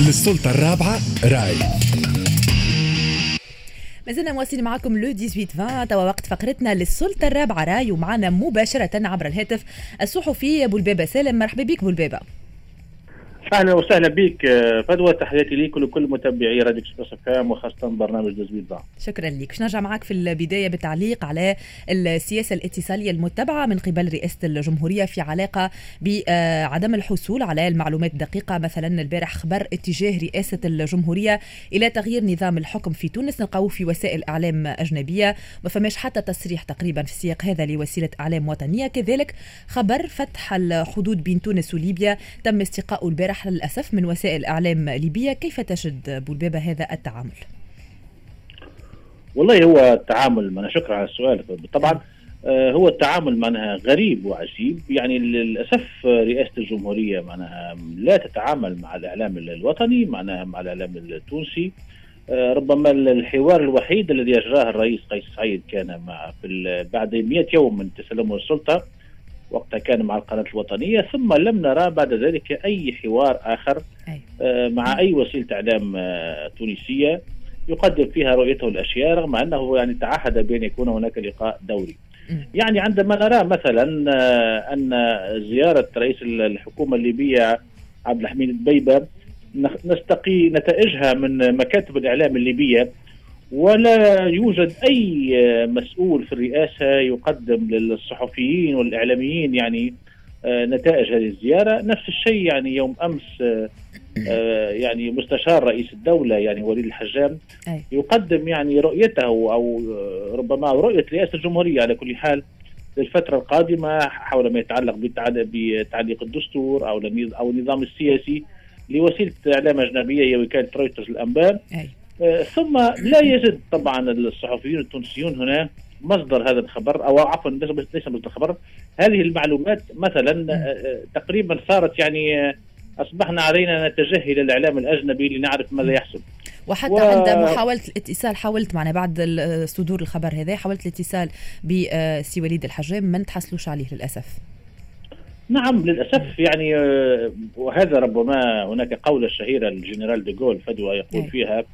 للسلطة الرابعة راي مازلنا مواصلين معكم لو 18 20 توا وقت فقرتنا للسلطة الرابعة راي ومعنا مباشرة عبر الهاتف الصحفي بولبابة سالم مرحبا بك بولبابة أهلا وسهلا بك آه، فدوى تحياتي ليك ولكل متابعي راديو إكسبريس إف وخاصة برنامج دزويت ضع شكرا لك باش نرجع معك في البداية بالتعليق على السياسة الاتصالية المتبعة من قبل رئاسة الجمهورية في علاقة بعدم الحصول على المعلومات الدقيقة مثلا البارح خبر اتجاه رئاسة الجمهورية إلى تغيير نظام الحكم في تونس. نلقاوه في وسائل إعلام أجنبية ما فماش حتى تصريح تقريبا في السياق هذا لوسيلة إعلام وطنية. كذلك خبر فتح الحدود بين تونس وليبيا تم استقاء البارح للأسف من وسائل إعلام ليبية كيف تجد بولبابة هذا التعامل؟ والله هو التعامل أنا شكرا على السؤال. طبعا آه، هو التعامل معناها غريب وعجيب. يعني للأسف رئاسة الجمهورية معناها لا تتعامل مع الإعلام الوطني معناها مع الإعلام التونسي. آه، ربما الحوار الوحيد الذي أجراه الرئيس قيس سعيد كان مع بعد 100 يوم من تسلمه السلطة. وقتها كان مع القناة الوطنية ثم لم نرى بعد ذلك أي حوار آخر آه، مع أي وسيلة إعلام آه، تونسية يقدم فيها رؤيته الأشياء رغم أنه يعني تعهد بأن يكون هناك لقاء دوري. يعني عندما نرى مثلا آه، أن زيارة رئيس الحكومة الليبية عبد الحميد البيبة نستقي نتائجها من مكاتب الإعلام الليبية ولا يوجد أي مسؤول في الرئاسة يقدم للصحفيين والإعلاميين يعني آه، نتائج هذه الزيارة. نفس الشيء يعني يوم أمس آه، آه، يعني مستشار رئيس الدولة يعني وليد الحجام يقدم يعني رؤيته أو ربما رؤية رئاسة الجمهورية على كل حال للفترة القادمة حول ما يتعلق بتعليق الدستور أو أو النظام السياسي لوسيلة إعلام أجنبية هي وكالة رويترز الأنباء. آه، ثم لا يجد طبعا الصحفيون التونسيون هنا مصدر هذا الخبر أو عفوا ليس مصدر الخبر هذه المعلومات مثلا آه، آه، تقريبا صارت يعني أصبحنا علينا نتجه إلى الإعلام الأجنبي لنعرف ماذا يحصل. وحتى و... عند محاولة الاتصال حاولت معنا بعد صدور الخبر هذا حاولت الاتصال بسي وليد الحجام ما نتحصلوش عليه للأسف. نعم للأسف يعني وهذا ربما هناك قولة شهيرة الجنرال ديغول فدوى يقول. فيها آه،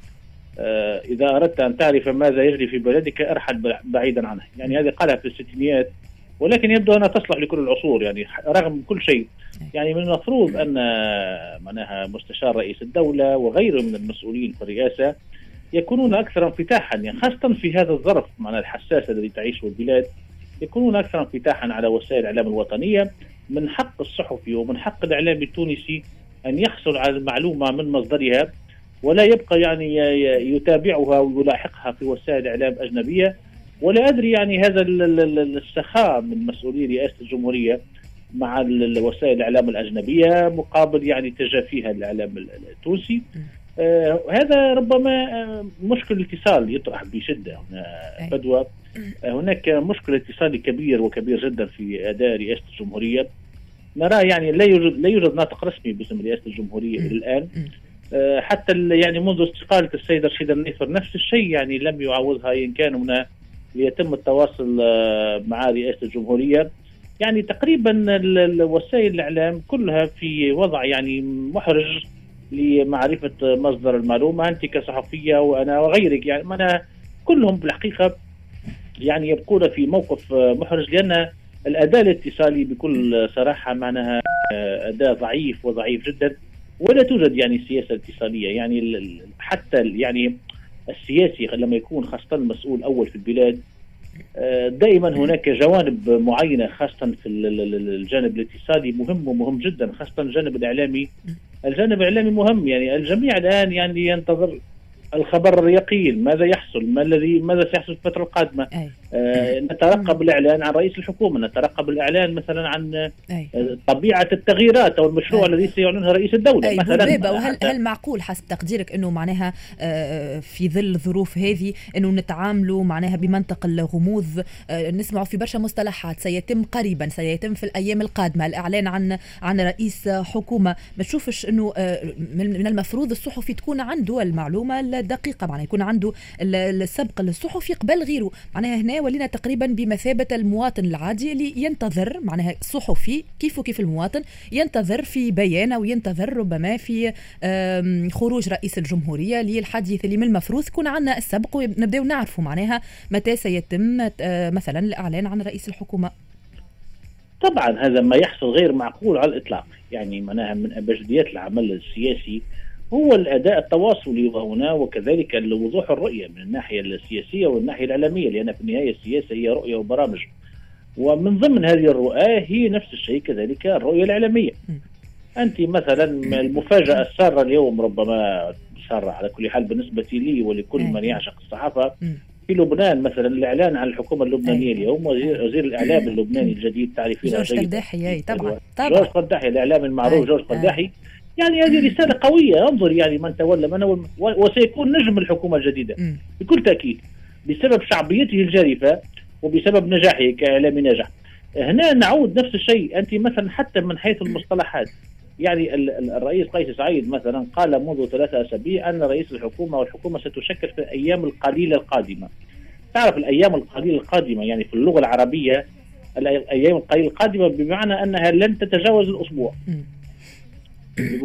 إذا أردت أن تعرف ماذا يجري في بلدك أرحل بعيدا عنه. يعني هذه قالها في الستينيات ولكن يبدو أنها تصلح لكل العصور يعني رغم كل شيء. يعني من المفروض أن معناها مستشار رئيس الدولة وغيره من المسؤولين في الرئاسة يكونون أكثر انفتاحا يعني خاصة في هذا الظرف معناها الحساس الذي تعيشه البلاد يكونون أكثر انفتاحا على وسائل الإعلام الوطنية من حق الصحفي ومن حق الإعلام التونسي أن يحصل على المعلومة من مصدرها. ولا يبقى يعني يتابعها ويلاحقها في وسائل إعلام أجنبية. ولا أدري يعني هذا السخاء من مسؤولي رئاسة الجمهورية مع وسائل الإعلام الأجنبية مقابل يعني تجافيها الإعلام التونسي. آه هذا ربما آه، مشكل اتصال يطرح بشدة هنا فدوى. آه هناك مشكل اتصالي كبير وكبير جدا في أداء رئاسة الجمهورية. نرى يعني لا يوجد لا يوجد ناطق رسمي باسم رئاسة الجمهورية إلى الآن. حتى يعني منذ استقالة السيد رشيد النيفر نفس الشيء يعني لم يعوضها إن كان هنا ليتم التواصل آه، مع رئاسة الجمهورية. يعني تقريبا وسائل الإعلام كلها في وضع يعني محرج لمعرفة مصدر المعلومة أنت كصحفية وأنا وغيرك. يعني أنا كلهم بالحقيقة يعني يبقون في موقف آه، محرج لأن الأداء الاتصالي بكل صراحة معناها أداء ضعيف وضعيف جدا. ولا توجد يعني سياسة اتصاليه يعني حتى يعني السياسي لما يكون خاصة المسؤول أول في البلاد آه، دائما هناك جوانب معينة خاصة في الجانب الاتصالي مهم ومهم جدا خاصة الجانب الإعلامي. الجانب الإعلامي مهم يعني الجميع الآن يعني ينتظر الخبر اليقين ماذا يحصل؟ ما الذي ماذا سيحصل في الفترة القادمة؟ آه نترقب الإعلان عن رئيس الحكومة نترقب الإعلان مثلا عن آه طبيعة التغييرات أو المشروع الذي سيعلنها رئيس الدولة أي مثلا. وهل هل معقول حسب تقديرك إنه معناها آه في ظل الظروف هذه إنه نتعاملوا معناها بمنطق الغموض؟ آه نسمع في برشا مصطلحات. سيتم قريبا سيتم في الأيام القادمة الإعلان عن عن رئيس حكومة. ما تشوفش إنه آه من المفروض الصحفي تكون عنده المعلومة الدقيقة معناها يكون عنده السبق الصحفي قبل غيره. معناها هنا ولينا تقريبا بمثابة المواطن العادي اللي ينتظر معناها صحفي كيف وكيف المواطن ينتظر في بيان أو ينتظر ربما في خروج رئيس الجمهورية للحديث اللي من المفروض يكون عندنا السبق ونبداو نعرفوا معناها متى سيتم آه، مثلا الإعلان عن رئيس الحكومة. طبعا هذا ما يحصل غير معقول على الإطلاق يعني معناها من ابجديات العمل السياسي هو الأداء التواصلي وهنا وكذلك وضوح الرؤية من الناحية السياسية والناحية الإعلامية لأن في النهاية السياسة هي رؤية وبرامج. ومن ضمن هذه الرؤى هي نفس الشيء كذلك الرؤية الإعلامية. أنت مثلا المفاجأة السارة اليوم ربما سارة على كل حال بالنسبة لي ولكل من يعشق الصحافة. في لبنان مثلا الإعلان عن الحكومة اللبنانية اليوم وزير, وزير الإعلام اللبناني الجديد تعرفين جورج قرداحي طبعا طبعا. جورج قرداحي الإعلام المعروف جورج قرداحي يعني هذه رسالة قوية. انظر يعني من تولى من وسيكون نجم الحكومة الجديدة. بكل تأكيد بسبب شعبيته الجارفه وبسبب نجاحه كإعلامي ناجح. هنا نعود نفس الشيء. أنت مثلا حتى من حيث المصطلحات يعني الرئيس قيس سعيد مثلا قال منذ ثلاثة أسابيع أن رئيس الحكومة والحكومة ستشكل في الأيام القليلة القادمة. تعرف الأيام القليلة القادمة يعني في اللغة العربية الأيام القليلة القادمة بمعنى أنها لن تتجاوز الأسبوع.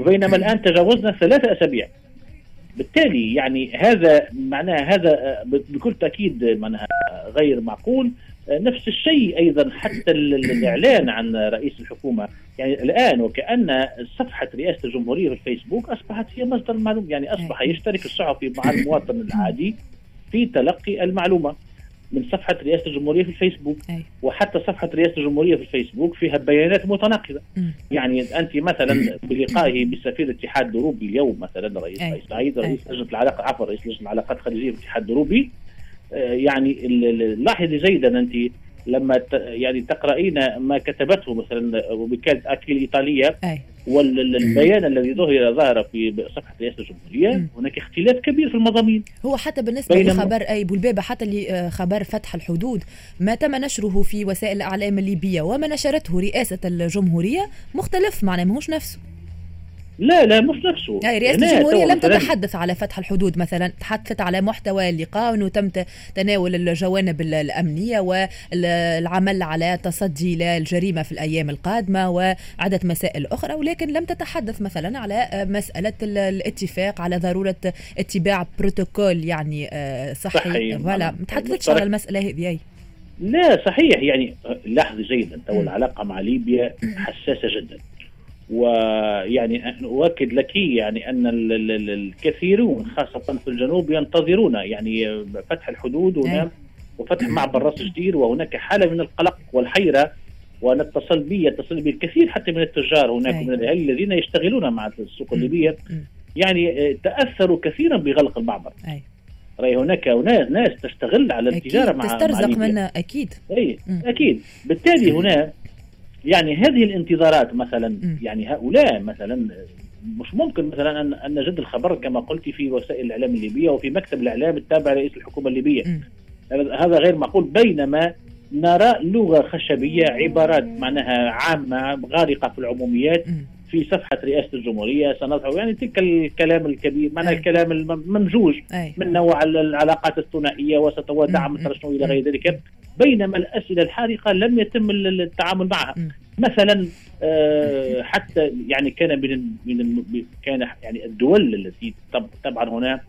بينما الآن تجاوزنا ثلاثة أسابيع. بالتالي يعني هذا معناها هذا بكل تأكيد معناها غير معقول. نفس الشيء أيضا حتى الإعلان عن رئيس الحكومة. يعني الآن وكأن صفحة رئاسة الجمهورية في الفيسبوك أصبحت هي مصدر المعلومه يعني أصبح يشترك الصحفي مع المواطن العادي في تلقي المعلومة. من صفحة رئاسة الجمهورية في الفيسبوك. وحتى صفحة رئاسة الجمهورية في الفيسبوك فيها بيانات متناقضة. يعني أنت مثلا بلقائه بسفير الاتحاد الأوروبي اليوم مثلا رئيس سعيد رئيس لجنة العلاقة عفوا رئيس لجنة العلاقات الخارجيه في الاتحاد الأوروبي. آه، يعني لاحظي جيدا أنت لما يعني تقرأين ما كتبته مثلا وكالة أكل الإيطالية أي. والبيان الذي ظهر ظهر في صفحة رئاسة الجمهورية هناك اختلاف كبير في المضامين. هو حتى بالنسبة لخبر أي بولبابة حتى لخبر فتح الحدود ما تم نشره في وسائل الإعلام الليبية وما نشرته رئاسة الجمهورية مختلف معناه ماهوش نفسه. لا لا مش نفسه. يعني رئاسة الجمهورية لم تتحدث على فتح الحدود مثلا تحدثت على محتوى اللقاء وأنه تم تناول الجوانب الأمنية والعمل على تصدي للجريمة في الأيام القادمة وعدة مسائل أخرى ولكن لم تتحدث مثلا على مسألة الاتفاق على ضرورة اتباع بروتوكول يعني آه، صحي. ولا ما تحدثتش على المسألة هذه لا صحيح. يعني لاحظي جيدا تو العلاقة مع ليبيا حساسة جدا. ويعني أؤكد لك يعني أن الكثيرون خاصة في الجنوب ينتظرون يعني فتح الحدود هناك وفتح معبر راس جدير وهناك حالة من القلق والحيرة ونتصل بي يتصل بي الكثير حتى من التجار هناك من الاهالي الذين يشتغلون مع السوق الليبية. يعني تأثروا كثيرا بغلق المعبر. أي. راي هناك ناس ناس تشتغل على التجارة مع تسترزق منها أكيد. أي أكيد. بالتالي هنا يعني هذه الانتظارات مثلا يعني هؤلاء مثلا مش ممكن مثلا ان أن نجد الخبر كما قلت في وسائل الإعلام الليبية وفي مكتب الإعلام التابع لرئيس الحكومة الليبية. هذا غير معقول. بينما نرى لغة خشبية عبارات معناها عامة غارقة في العموميات في صفحة رئاسة الجمهورية سنضع يعني تلك الكلام الكبير معنى الكلام الممزوج من نوع العلاقات الثنائية ودعم الترشح إلى غير ذلك. بينما الأسئلة الحارقة لم يتم التعامل معها. مثلا آه، حتى يعني كان من من كان يعني الدول التي طبعا هنا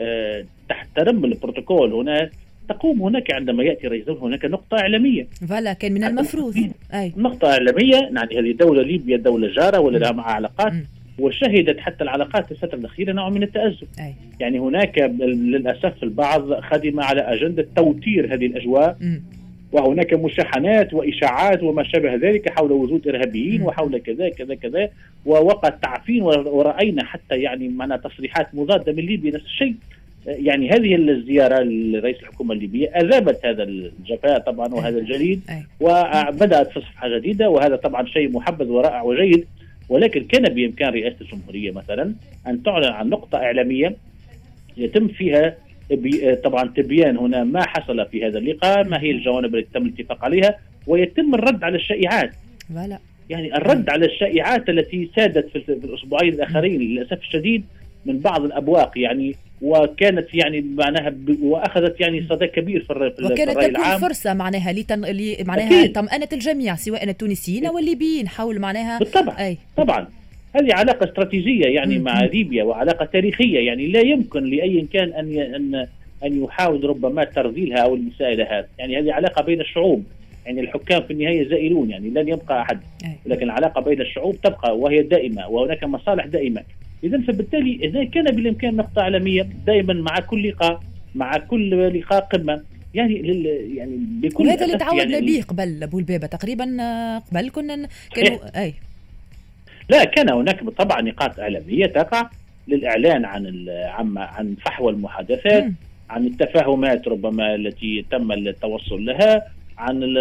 آه، تحترم البروتوكول هنا تقوم هناك عندما يأتي رئيس هناك نقطة إعلامية. فلا كان من المفروض. أي. نقطة إعلامية يعني هذه دولة ليبيا دولة جارة ولها معها علاقات م. وشهدت حتى العلاقات في الفترة الأخيرة نوع من التأزم. أي. يعني هناك للأسف البعض خدم على أجندة توتير هذه الأجواء م. وهناك مشاحنات وإشاعات وما شابه ذلك حول وجود إرهابيين وحول كذا كذا كذا ووقع تعفين ورأينا حتى يعني معنا تصريحات مضادة من ليبيا نفس الشيء. يعني هذه الزيارة لرئيس الحكومة الليبية أذابت هذا الجفاء طبعا وهذا الجليد وبدأت في صفحة جديدة وهذا طبعا شيء محبذ ورائع وجيد. ولكن كان بإمكان رئاسة الجمهورية مثلا أن تعلن عن نقطة إعلامية يتم فيها طبعا تبيان هنا ما حصل في هذا اللقاء ما هي الجوانب التي تم الاتفاق عليها ويتم الرد على الشائعات. لا يعني الرد على الشائعات التي سادت في الأسبوعين الأخرين للأسف الشديد من بعض الأبواق. يعني وكانت يعني معناها ب... وأخذت يعني صدى كبير في, الر... في وكانت الرأي تكون العام. فرصة معناها لتن... لي... معناها طمأنة الجميع سواء التونسيين أو الليبيين حول معناها بالطبع. أي. طبعا. هذه علاقة استراتيجية يعني مم. مع ليبيا وعلاقة تاريخية يعني لا يمكن لأي كان أن ي... أن أن يحاول ربما ترذيلها أو المساءلة هذا يعني هذه علاقة بين الشعوب. يعني الحكام في النهاية زائلون يعني لن يبقى أي. لكن العلاقة بين الشعوب تبقى وهي دائمة وهناك مصالح دائمة. إذا فبالتالي إذا كان بالإمكان نقطة عالمية دائما مع كل لقاء مع كل لقاء قمة يعني لل يعني بكل وهذا اللي تعودنا يعني به قبل أبو البابه تقريبا آه، قبل كنا كانوا أي لا كان هناك طبعا نقاط اعلاميه تقع للإعلان عن عن عن فحوى المحادثات مم. عن التفاهمات ربما التي تم التوصل لها عن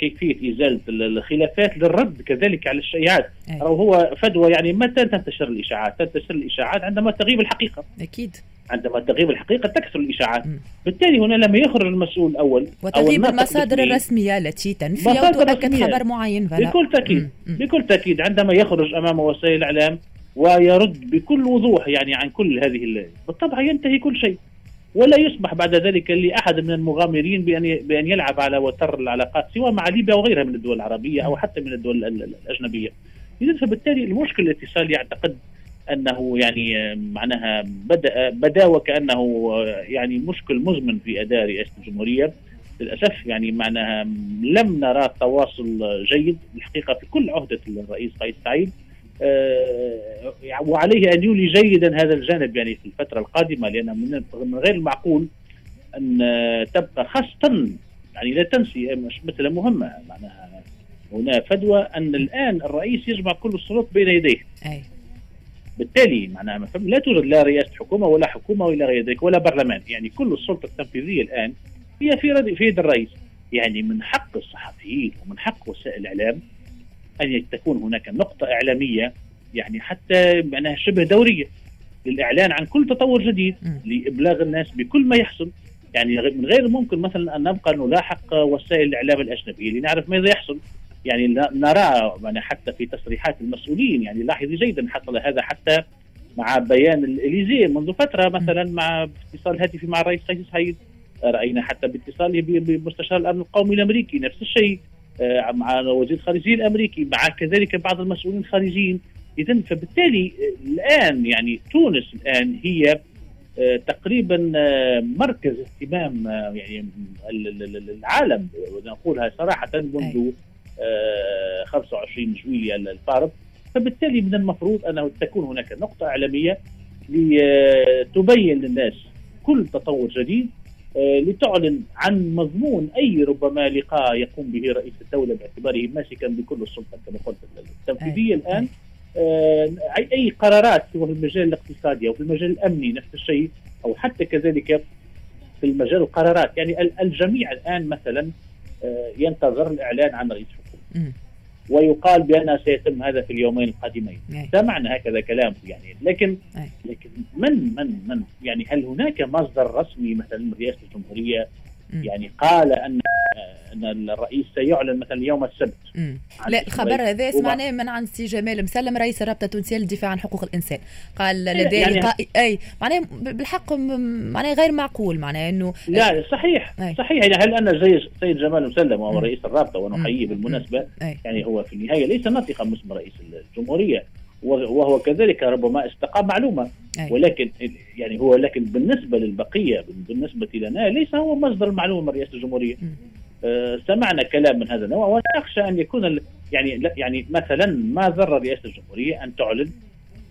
كيفية إزالة ال- الخلافات للرد كذلك على الشائعات. أو هو فدوى يعني متى تنتشر الإشاعات؟ تنتشر الإشاعات عندما تغيب الحقيقة، أكيد عندما تغيب الحقيقة تكثر الإشاعات، مم. بالتالي هنا لما يخرج المسؤول الأول أو وتغيب الناطق المصادر الرسمية التي تنفي أو تؤكد. خبر معين فلا بكل تأكيد مم. مم. بكل تأكيد عندما يخرج أمام وسائل الإعلام ويرد بكل وضوح يعني عن كل هذه ال- بالطبع ينتهي كل شيء ولا يسمح بعد ذلك لأحد من المغامرين بأن بأن يلعب على وتر العلاقات سواء مع ليبيا وغيرها من الدول العربية أو حتى من الدول ال- ال- الأجنبية. إذا فبالتالي المشكل الاتصالي يعتقد أنه يعني معناها بدا بدا وكانه آه، يعني مشكل مزمن في أداء رئاسة الجمهورية للأسف يعني معناها لم نرى تواصل جيد الحقيقة في كل عهدة الرئيس قيس سعيد وعليه أن يولي جيدا هذا الجانب يعني في الفترة القادمة لأن من غير المعقول أن آه، تبقى خاصة يعني لا تنسي مش مثل مهمة معناها هنا فدوى أن الآن الرئيس يجمع كل السلطات بين يديه. أي. بالتالي معناها لا توجد لا رئاسة حكومة ولا حكومة ولا غير ذلك ولا برلمان. يعني كل السلطة التنفيذية الآن هي في في يد الرئيس. يعني من حق الصحفيين ومن حق وسائل الإعلام أن تكون هناك نقطة إعلامية يعني حتى معناها شبه دورية للإعلان عن كل تطور جديد مم. لإبلاغ الناس بكل ما يحصل. يعني من غير الممكن مثلا أن نبقى نلاحق وسائل الإعلام الأجنبية لنعرف ماذا يحصل. يعني نرى يعني حتى في تصريحات المسؤولين يعني لاحظي جيدا حصل هذا حتى مع بيان الإليزيه منذ فترة مثلا مع اتصال هاتفي مع الرئيس قيس سعيد. رأينا حتى باتصاله بمستشار الأمن القومي الأمريكي نفس الشيء. مع وزير الخارجية الأمريكي مع كذلك بعض المسؤولين الخارجيين. اذا فبالتالي آه، الآن يعني تونس الآن هي آه، تقريبا آه، مركز اهتمام آه، يعني ال- ال- ال- العالم ونقولها صراحة منذ آه، 25 جويليا الفارط فبالتالي من المفروض انه تكون هناك نقطة إعلامية لتبين للناس كل تطور جديد. آه، لتعلن عن مضمون أي ربما لقاء يقوم به رئيس الدولة باعتباره ماسكا بكل السلطة كما قلت التنفيذية. الآن آه، اي قرارات سواء في المجال الاقتصادي أو في المجال الأمني نفس الشيء أو حتى كذلك في المجال القرارات يعني ال- الجميع الآن مثلا آه، ينتظر الإعلان عن رئيس حكومه. ويقال بأنه سيتم هذا في اليومين القادمين أي. سمعنا هكذا كلام يعني لكن أي. لكن من من من يعني هل هناك مصدر رسمي مثلا من رئاسة الجمهورية. يعني قال ان أن الرئيس سيعلن مثلا يوم السبت لا الخبر هذا. سمعناه من عند سي جمال. مسلم رئيس الرابطة التونسية للدفاع عن حقوق الإنسان. قال لدي يعني- لقاء أي معناه بالحق معناه غير معقول معناه إنه لا صحيح أي. صحيح. يعني هل زي السيد جمال مسلم وهو. رئيس الرابطة ونحييه. بالمناسبة أي. يعني هو في النهاية ليس ناطقا باسم رئيس الجمهورية. وهو كذلك ربما استقام معلومة أي. ولكن يعني هو لكن بالنسبة للبقية بالنسبة لنا ليس هو مصدر المعلومه من رئاسة الجمهورية. آه، سمعنا كلام من هذا النوع وأنا اخشى أن يكون يعني يعني مثلا ما ضر رئاسة الجمهورية أن تعلن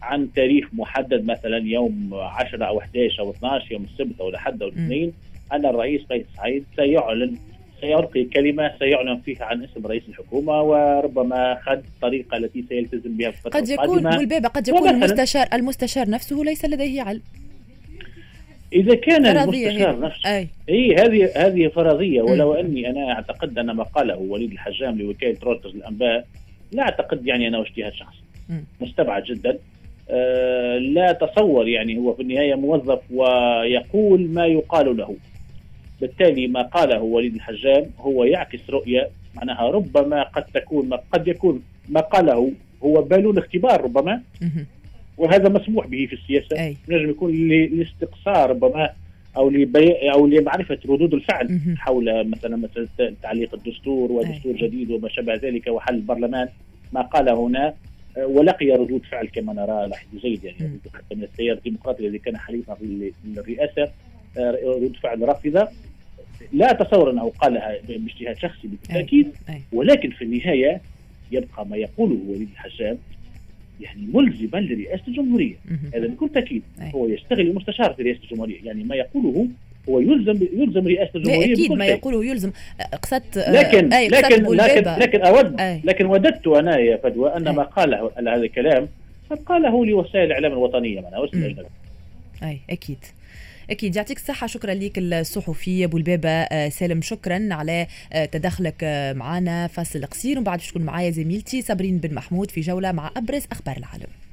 عن تاريخ محدد مثلا يوم 10 أو 11 أو 12 يوم السبت أو الأحد أو الاثنين أن الرئيس قيس سعيد سيعلن سيلقي كلمة سيعلن فيها عن اسم رئيس الحكومة وربما حتى الطريقة التي سيلتزم بها في الفترة قد يكون والبابا قد يكون المستشار المستشار نفسه ليس لديه علم. إذا كان المستشار. نفسه أي. اي هذه هذه فرضيه. ولو أني أنا أعتقد أن ما قاله وليد الحجام لوكالة رويترز الأنباء لا أعتقد يعني انه اجتهاد شخصي. مستبعد جدا. آه لا تصور يعني هو في النهاية موظف ويقول ما يقال له. بالتالي ما قاله وليد الحجام هو يعكس رؤية معناها ربما قد تكون قد يكون ما قاله هو بالون اختبار ربما. وهذا مسموح به في السياسة. نجم يكون لاستقصاء ربما أو لبي أو لمعرفة ردود الفعل حول مثلا مثلا تعليق الدستور ودستور جديد وما شابه ذلك وحل البرلمان. ما قال هنا ولقي ردود فعل كما نرى لاحظ جيد يعني حتى من التيار الديمقراطي الذي كان حليفا للرئاسة. ردود فعل رافضه لا اتصور أنه قالها باجتهاد شخصي بالتأكيد ولكن في النهاية يبقى ما يقوله وليد الحسام يعني ملزما لرئاسة الجمهورية. هذا بكل تأكيد. هو يشتغل مستشار في رئاسة الجمهورية. يعني ما يقوله هو يلزم يلزم رئاسة الجمهورية أكيد ما يقوله يلزم. قصدت لكن أي لكن لكن لكن أود أي. لكن وددت أنا يا فدوى أن أي. ما قاله هذا الكلام قد قاله لوسائل الإعلام الوطنية. معنا وسائل أي أكيد. أكيد. يعطيك الصحة. شكرا لك الصحفي أبو البابا آه، سالم. شكرا على آه، تدخلك آه، معنا فاصل قصير. ومن بعد تكون معايا زميلتي صابرين بن محمود في جولة مع أبرز أخبار العالم.